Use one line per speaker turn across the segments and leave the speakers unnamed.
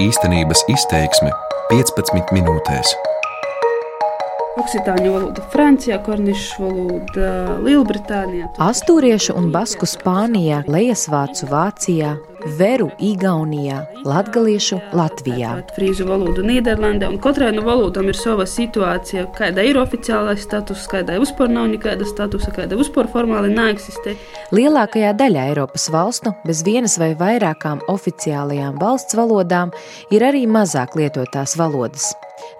Īstenības izteiksme 15 minūtēs.
Oksitāņu valoda Francijā, kornišu valoda Lielbritānijā.
Astūriešu un basku Spānijā, Lejasvācu Vācijā, Veru Igaunijā, Latgaliešu Latvijā.
Frīzu valodu Nīderlandē, un katrai no valodām ir sava situācija, kāda ir oficiālais status, kāda vispār nav nekāda statusa, kāda vispār formāli neeksistē.
Lielākajā daļā Eiropas valstu bez vienas vai vairākām oficiālajām valsts valodām ir arī mazāk lietotās valodas.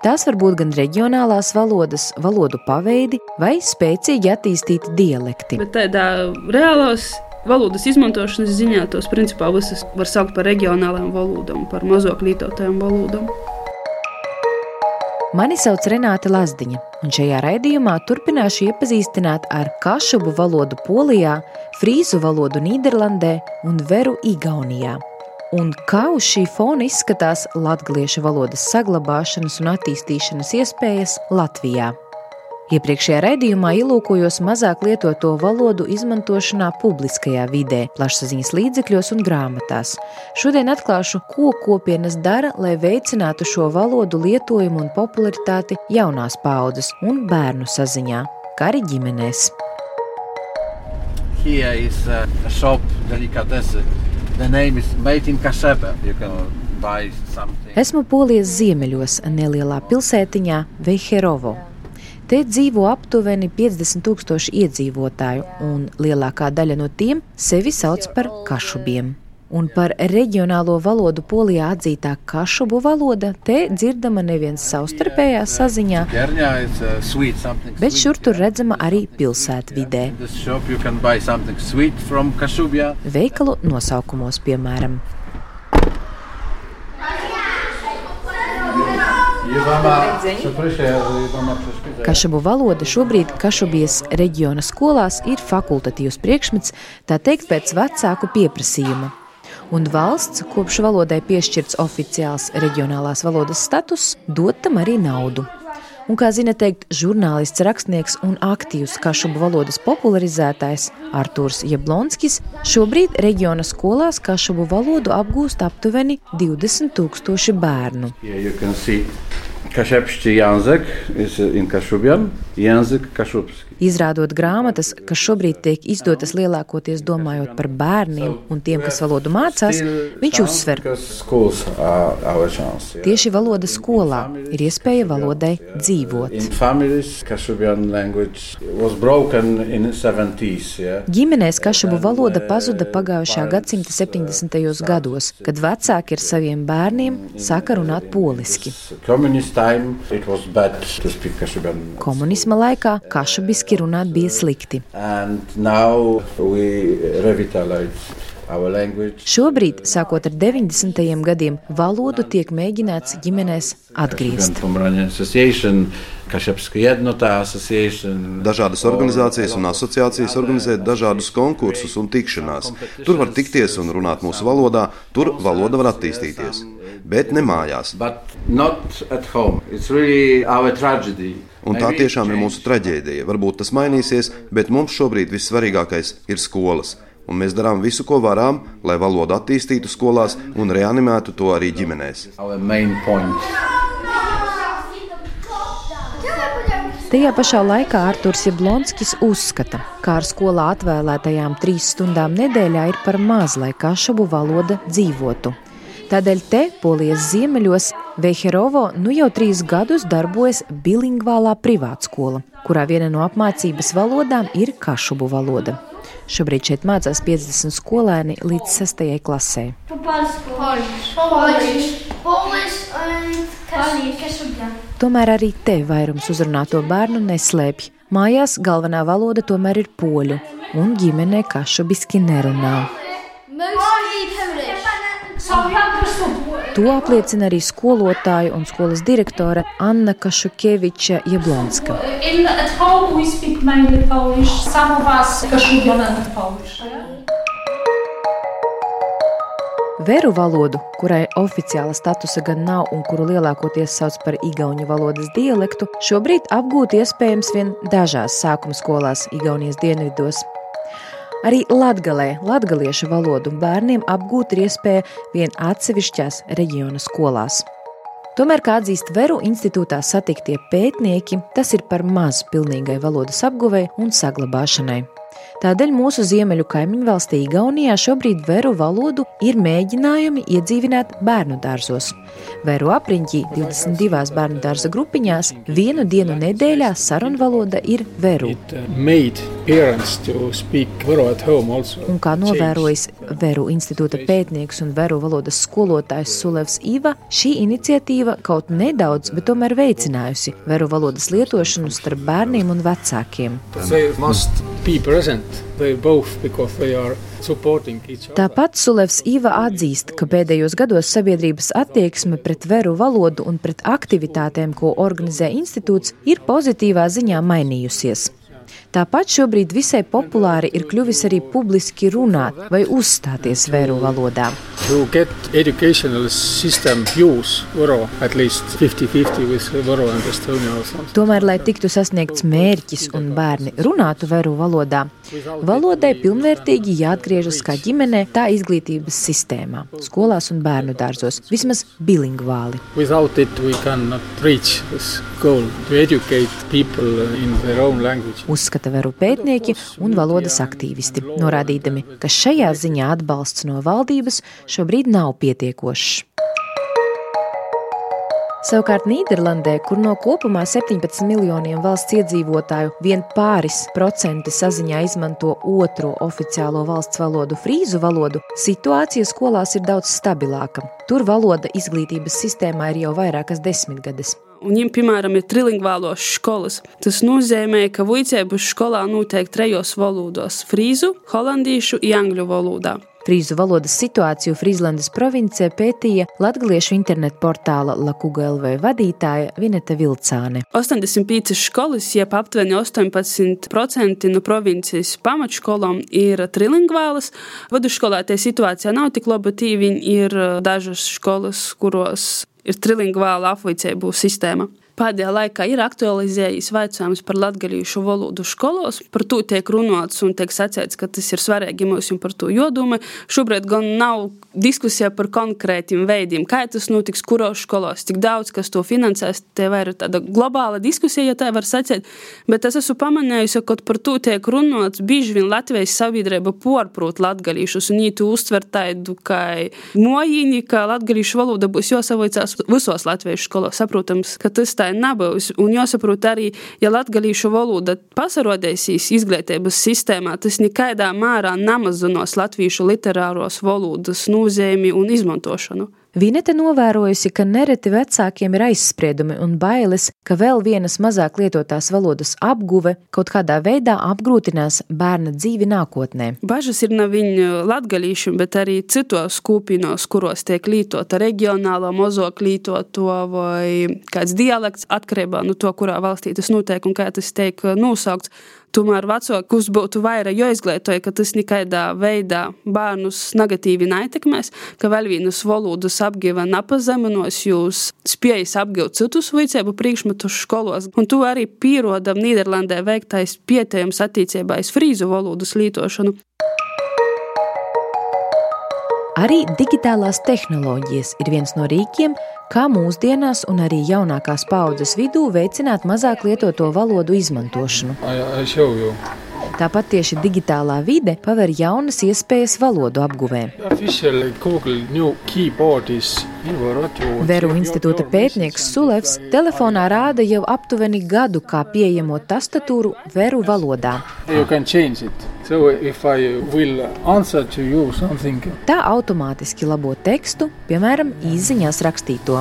Tās var būt gan reģionālās valodas, valodu paveidi vai spēcīgi attīstīti dialekti.
Bet tādā reālās valodas izmantošanas ziņā tos principā visas var saukt par reģionālajām valodām, par mazāk lietotajām valodām.
Mani sauc Renāte Lazdiņa, un šajā raidījumā turpināšu iepazīstināt ar kašubu valodu Polijā, frīzu valodu Nīderlandē un veru Igaunijā. Un kā uz šī fona izskatās latviešu valodas saglabāšanas un attīstīšanas iespējas Latvijā? Iepriekšējā raidījumā ielūkojos mazāk lietoto valodu izmantošanā publiskajā vidē, plašsaziņas līdzekļos un grāmatās. Šodien atklāšu, ko kopienas dara, lai veicinātu šo valodu lietojumu un popularitāti jaunās paudzes un bērnu saziņā, kā arī ģimenēs.
Here is a shop delicatesse. The name is Made in Kasebe. You can.
Esmu Polijas ziemeļos, nelielā pilsētiņā Veiherovo. Te dzīvo aptuveni 50 tūkstoši iedzīvotāju, un lielākā daļa no tiem sevi sauc par kašubiem. Un par reģionālo valodu polijā atzītā kašubu valoda te dzirdama neviens savstarpējā saziņā, bet šur tur redzama arī pilsētvidē. Veikalu nosaukumos, piemēram, Kašabu valoda šobrīd Kašubijas reģiona skolās ir fakultatīvs priekšmets, tā teikt, pēc vecāku pieprasījuma. Un valsts, kopš valodai piešķirts oficiāls reģionālās valodas status, dod tam arī naudu. Un, kā zina teikt, žurnālists, rakstnieks un aktīvs kašubu valodas popularizētājs Artūrs Jablonskis šobrīd reģiona skolās kašubu valodu apgūst aptuveni 20 tūkstoši bērnu.
Here
Izrādot grāmatas, kas šobrīd tiek izdotas lielākoties domājot par bērniem un tiem, kas valodu mācās, viņš uzsver, tieši valoda skolā ir iespēja valodai dzīvot.
In families, Kashubian language was broken in 70s. Yeah.
Ģimenēs kašabu valoda pazuda pagājušā gadsimta 70. gados, kad vecāki ar saviem bērniem sāka runāt poliski.
Communist
Komunisma laikā kašabiski runāt bija slikti. Šobrīd, sākot ar 90. gadiem, valodu tiek mēģināts ģimenēs atgriezt.
Dažādas organizācijas un asociācijas organizē dažādus konkursus un tikšanās. Tur var tikties un runāt mūsu valodā, tur valoda var attīstīties. Bet ne mājās.
But not at home. It's really our tragedy.
Un tā tiešām ir mūsu traģēdija. Varbūt tas mainīsies, bet mums šobrīd vissvarīgākais ir skolas. Un mēs darām visu, ko varam, lai valodu attīstītu skolās un reanimētu to arī ģimenēs.
Tajā pašā laikā Arthurs Jablonskis uzskata, ka ar skolā atvēlētajām trīs stundām nedēļā ir par maz, lai kašabu valoda dzīvotu. Tādēļ te, Polijas ziemeļos, Veiherovo nu jau trīs gadus darbojas bilingvālā privātskola, kurā viena no apmācības valodām ir kašubu valoda. Šobrīd šeit mācās 50 skolēni līdz 6. klasē. Tomēr arī te vairums uzrunāto bērnu neslēpj. Mājās galvenā valoda tomēr ir poļu, un ģimene kašubiski nerunā.
Mostly Polish.
To apliecina arī skolotāja un skolas direktore Anna Kašukeviča Jablonska. Veru valodu, kurai oficiāla statusa gan nav un kuru lielākoties sauc par igauņu valodas dialektu, šobrīd apgūt iespējams vien dažās sākuma skolās Igaunijas dienvidos. Arī latgalē, latgaliešu valodu bērniem apgūt ir iespēja vien atsevišķās reģiona skolās. Tomēr, kā atzīst Veru institūtā satiktie pētnieki, tas ir par maz pilnīgai valodas apguvei un saglabāšanai. Tādēļ mūsu ziemeļu kaimiņu valstī Igaunijā šobrīd veru valodu ir mēģinājumi iedzīvināt bērnu dārzos. Veru apriņķī 22 bērnu dārza grupiņās vienu dienu nedēļā sarunvaloda ir veru. Un kā novērojis Veru institūta pētnieks un Veru valodas skolotājs Sulevs Iva, šī iniciatīva kaut nedaudz, bet tomēr veicinājusi Veru valodas lietošanu starp bērniem un vecākiem. Tāpat Sulevs Iva atzīst, ka pēdējos gados sabiedrības attieksme pret veru valodu un pret aktivitātēm, ko organizē institūts, ir pozitīvā ziņā mainījusies. Tāpat šobrīd visai populāri ir kļuvis arī publiski runāt vai uzstāties vēru valodā. Tomēr, lai tiktu sasniegts mērķis un bērni runātu vēru valodā, valodai pilnvērtīgi jāatgriežas kā ģimenē, tā izglītības sistēmā, skolās un bērnu dārzos, vismaz bilingvāli. Uzskat uzskata veru pētnieki un valodas aktīvisti, norādīdami, ka šajā ziņā atbalsts no valdības šobrīd nav pietiekošs. Savukārt Nīderlandē, kur no kopumā 17 miljoniem valsts iedzīvotāju vien pāris procenti saziņā izmanto otro oficiālo valsts valodu, frīzu valodu, situācija skolās ir daudz stabilāka. Tur valoda izglītības sistēmā ir jau vairākas desmitgades.
Un viņiem, piemēram, ir trilingvālos skolas. Tas nozīmē, ka vuicē būs skolā noteikti trejos valodos - frīzu, holandiešu, angļu valodā.
Frīzu valodas situāciju Frīzlandes provincē pētīja latviešu internetu portāla Lakuga LV vadītāja Vineta Vilcāne.
85 skolas, jeb aptuveni 18% no provinces pamatskolām ir trilingvālas. Vidusskolā tie situācija nav tik laba, tīviņi ir dažas skolas, kuros ir trilingvāla apvicēbu sistēma. Pēdējā laikā ir aktualizējis jautājums par latviešu valodu skolos. Par to tiek runāts un tiek sacīts, ka tas ir svarīgi mums un par to jodomā. Šobrīd gan nav diskusija par konkrētiem veidiem, kā tas notiks, kuros skolos, cik daudz kas to finansēs. Te ir tāda globāla diskusija, ja tā var sacīt. Bet es esmu pamanījusi, ka par to tiek runāts. Bieži vien Latvijas sabiedrība porprot latviešu un ītu uztver tādu kā mojīni, ka latviešu valoda būs jāsavoicās visos latviešu skolos. Saprotams, ka tas tā nebūs. Un jāsaprot arī, ja latgalīšu valoda pasarodēsīs izglītības sistēmā, tas nekādā mērā nemazinos latviešu literāros valodas nozīmi un izmantošanu.
Vinete novērojusi, ka nereti vecākiem ir aizspriedumi un bailes, ka vēl vienas mazāk lietotās valodas apguve kaut kādā veidā apgrūtinās bērna dzīvi nākotnē.
Bažas ir ne viņa latgalīšiem, bet arī citos kūpinos, kuros tiek lietota reģionālo mazāk lietoto vai kāds dialekts atkarībā no to, kurā valstī tas notiek un kā tas tiek nosaukts. Tomēr vecākus būtu vairāk jāizglītoja, ka tas nekādā veidā bērnus negatīvi neietekmēs, ka vēl vienas valodas apgāva nepazeminos jūs spējas apgūt citus vicēbu priekšmetus skolos, un to arī pierodam Nīderlandē veiktais pietējums attiecībā uz frīzu valodas lietošanu.
Arī digitālās tehnoloģijas ir viens no rīkiem, kā mūsdienās un arī jaunākās paudzes vidū veicināt mazāk lietoto valodu izmantošanu. Tāpat tieši digitālā vide paver jaunas iespējas valodu apguvē. Veru institūta pētnieks Sulevs telefonā rāda jau aptuveni gadu kā pieejamo tastatūru veru valodā. So Tā automātiski labo tekstu, piemēram, īsiņās rakstīto.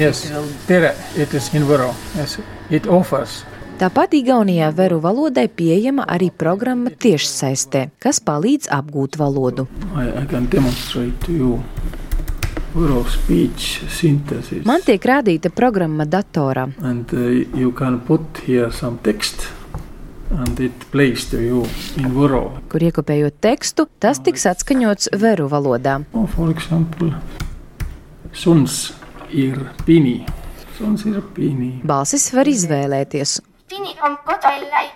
Yes, tere, it is in Vero. Yes, it offers
Tāpat Igaunijā veru valodai pieejama arī programma tiešsaistē, kas palīdz apgūt valodu. I, I Man tiek rādīta programma datorā.
And, uh,
Kur iekopējot tekstu, tas tiks atskaņots veru valodā.
Oh, example, suns ir pini. Suns ir pini.
Balsis var izvēlēties.
Pini on kotoillai.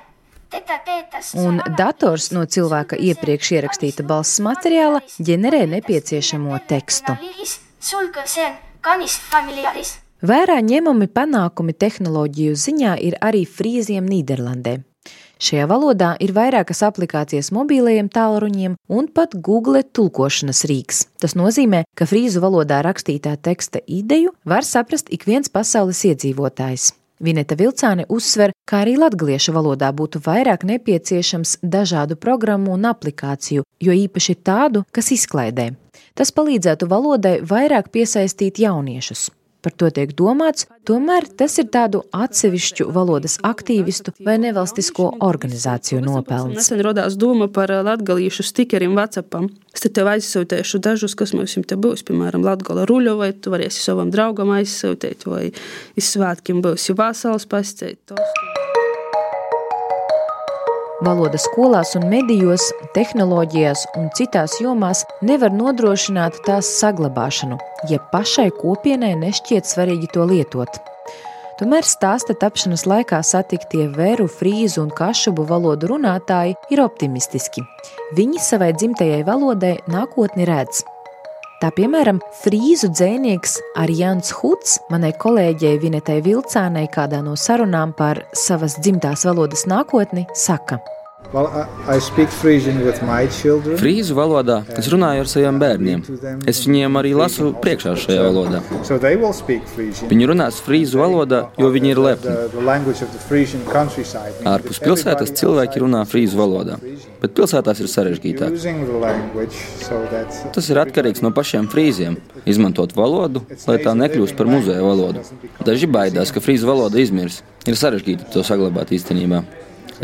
Un dators no cilvēka iepriekš ierakstīta balss materiāla ģenerē nepieciešamo tekstu. Vērā ņemami panākumi tehnoloģiju ziņā ir arī frīziem Nīderlandē. Šajā valodā ir vairākas aplikācijas mobilajiem tālruņiem un pat Google tulkošanas rīks. Tas nozīmē, ka frīzu valodā rakstītā teksta ideju var saprast ik viens pasaules iedzīvotājs. Vineta Vilcāne uzsver, ka arī latviešu valodā būtu vairāk nepieciešams dažādu programmu un aplikāciju, jo īpaši tādu, kas izklaidē. Tas palīdzētu valodai vairāk piesaistīt jauniešus par to tiek domāts, tomēr tas ir tādu atsevišķu valodas aktīvistu vai nevalstisko organizāciju nopelns.
Nesen radās doma par latgalīšu stikerim Whatsappam. Es te tev aizsūtēšu dažus, kas mums te būs, piemēram, latgala ruļo, vai tu varēsi savam draugam aizsūtīt, vai izsvētkiem būs jau vasals pascēt. Tostu.
Valoda skolās un medijos, tehnoloģijās un citās jomās nevar nodrošināt tās saglabāšanu, ja pašai kopienai nešķiet svarīgi to lietot. Tomēr stāsta tapšanas laikā satiktie vēru, frīzu un kašubu valodu runātāji ir optimistiski. Viņi savai dzimtajai valodai nākotni redz. Tā piemēram, frīzu dzēnieks Arjans Huds manai kolēģei Vinetai Vilcānai kādā no sarunām par savas dzimtās valodas nākotni saka.
Frīzu valodā es runāju ar saviem bērniem. Es viņiem arī lasu priekšā šajā valodā. Viņi runās frīzu valodā, jo viņi ir lepni. Ārpus pilsētas cilvēki runā frīzu valodā, bet pilsētās ir sarežģītāk. Tas ir atkarīgs no pašiem frīziem. Izmantot valodu, lai tā nekļūst par muzeja valodu. Daži baidās, ka frīzu valoda izmirs. Ir sarežģīti to saglabāt īstenībā.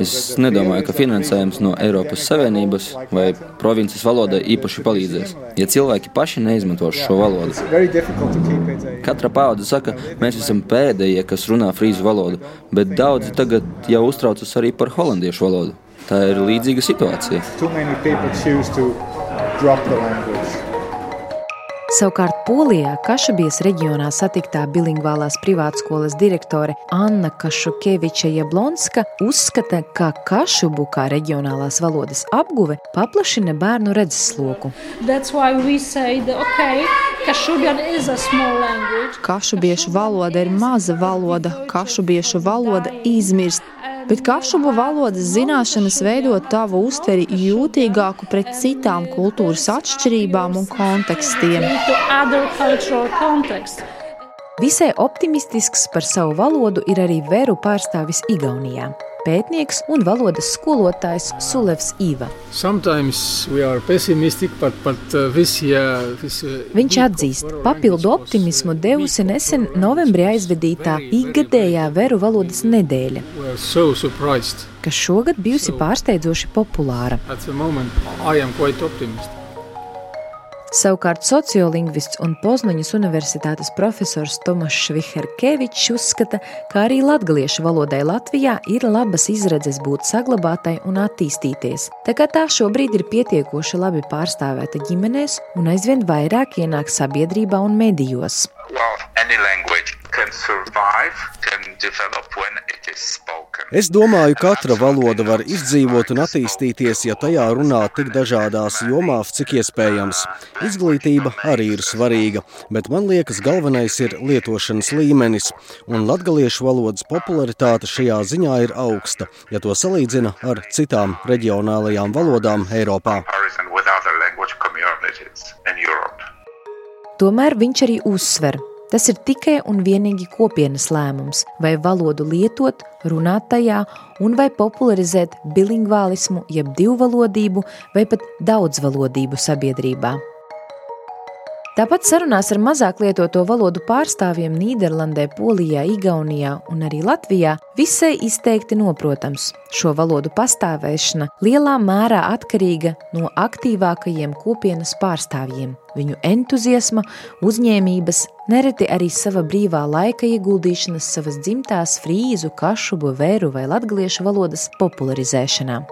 Es nedomāju, ka finansējums no Eiropas Savienības vai provinces valodai īpaši palīdzēs, ja cilvēki paši neizmantos šo valodu. Katra paudze saka, mēs esam pēdējie, kas runā frīzu valodu, bet daudzi tagad jau uztraucas arī par holandiešu valodu. Tā ir līdzīga situācija.
Savukārt Polijā, Kašabijas reģionā satiktā bilingvālās privātskolas direktore Anna Kašukeviča Jablonska uzskata, ka kašubu kā reģionālās valodas apguve paplašina bērnu redzesloku.
Said, okay,
Kašubiešu valoda ir maza valoda, kašubiešu valoda izmirst bet kašubu valodas zināšanas veido tavu uztveri jūtīgāku pret citām kultūras atšķirībām un kontekstiem.
Visai optimistisks par savu valodu ir arī Vēru pārstāvis Igaunijā pētnieks un valodas skolotājs Sulevs Īva.
But, but, uh, this year, this, uh,
Viņš atzīst, papildu optimismu devusi nesen novembrī aizvedītā ikgadējā veru valodas nedēļa,
so
kas šogad bijusi pārsteidzoši populāra. Savukārt sociolingvists un Poznaņas Universitātes profesors Tomašs Viherkevičs uzskata, ka arī latgaliešu valodai Latvijā ir labas izredzes būt saglabātai un attīstīties, tā kā tā šobrīd ir pietiekoši labi pārstāvēta ģimenēs un aizvien vairāk ienāk sabiedrībā un medijos. Well,
Es domāju, ka katra valoda var izdzīvot un attīstīties, ja tajā runā tik dažādās jomās, cik iespējams. Izglītība arī ir svarīga, bet man liekas, galvenais ir lietošanas līmenis, un latgaliešu valodas popularitāte šajā ziņā ir augsta, ja to salīdzina ar citām reģionālajām valodām Eiropā.
Tomēr viņš arī uzsver, Tas ir tikai un vienīgi kopienas lēmums, vai valodu lietot, runāt tajā, un vai popularizēt bilingvālismu, jeb divvalodību, vai pat daudzvalodību sabiedrībā. Tāpat sarunās ar mazāk lietoto valodu pārstāvjiem Nīderlandē, Polijā, Igaunijā un arī Latvijā visai izteikti noprotams. Šo valodu pastāvēšana lielā mērā atkarīga no aktīvākajiem kopienas pārstāvjiem, viņu entuziasma, uzņēmības, nereti arī sava brīvā laika ieguldīšanas savas dzimtās frīzu, kašubu, vēru vai latgaliešu valodas popularizēšanā.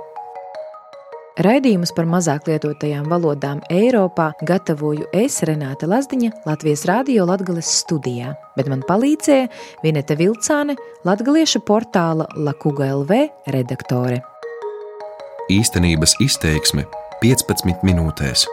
Raidījumus par mazāk lietotajām valodām Eiropā gatavoju es, Renāte Lazdiņa, Latvijas Rādio Latvijas studijā, bet man palīdzēja Vineta Vilcāne, Latviešu portāla Lakuga LV redaktore.
Īstenības izteiksme 15 minūtēs.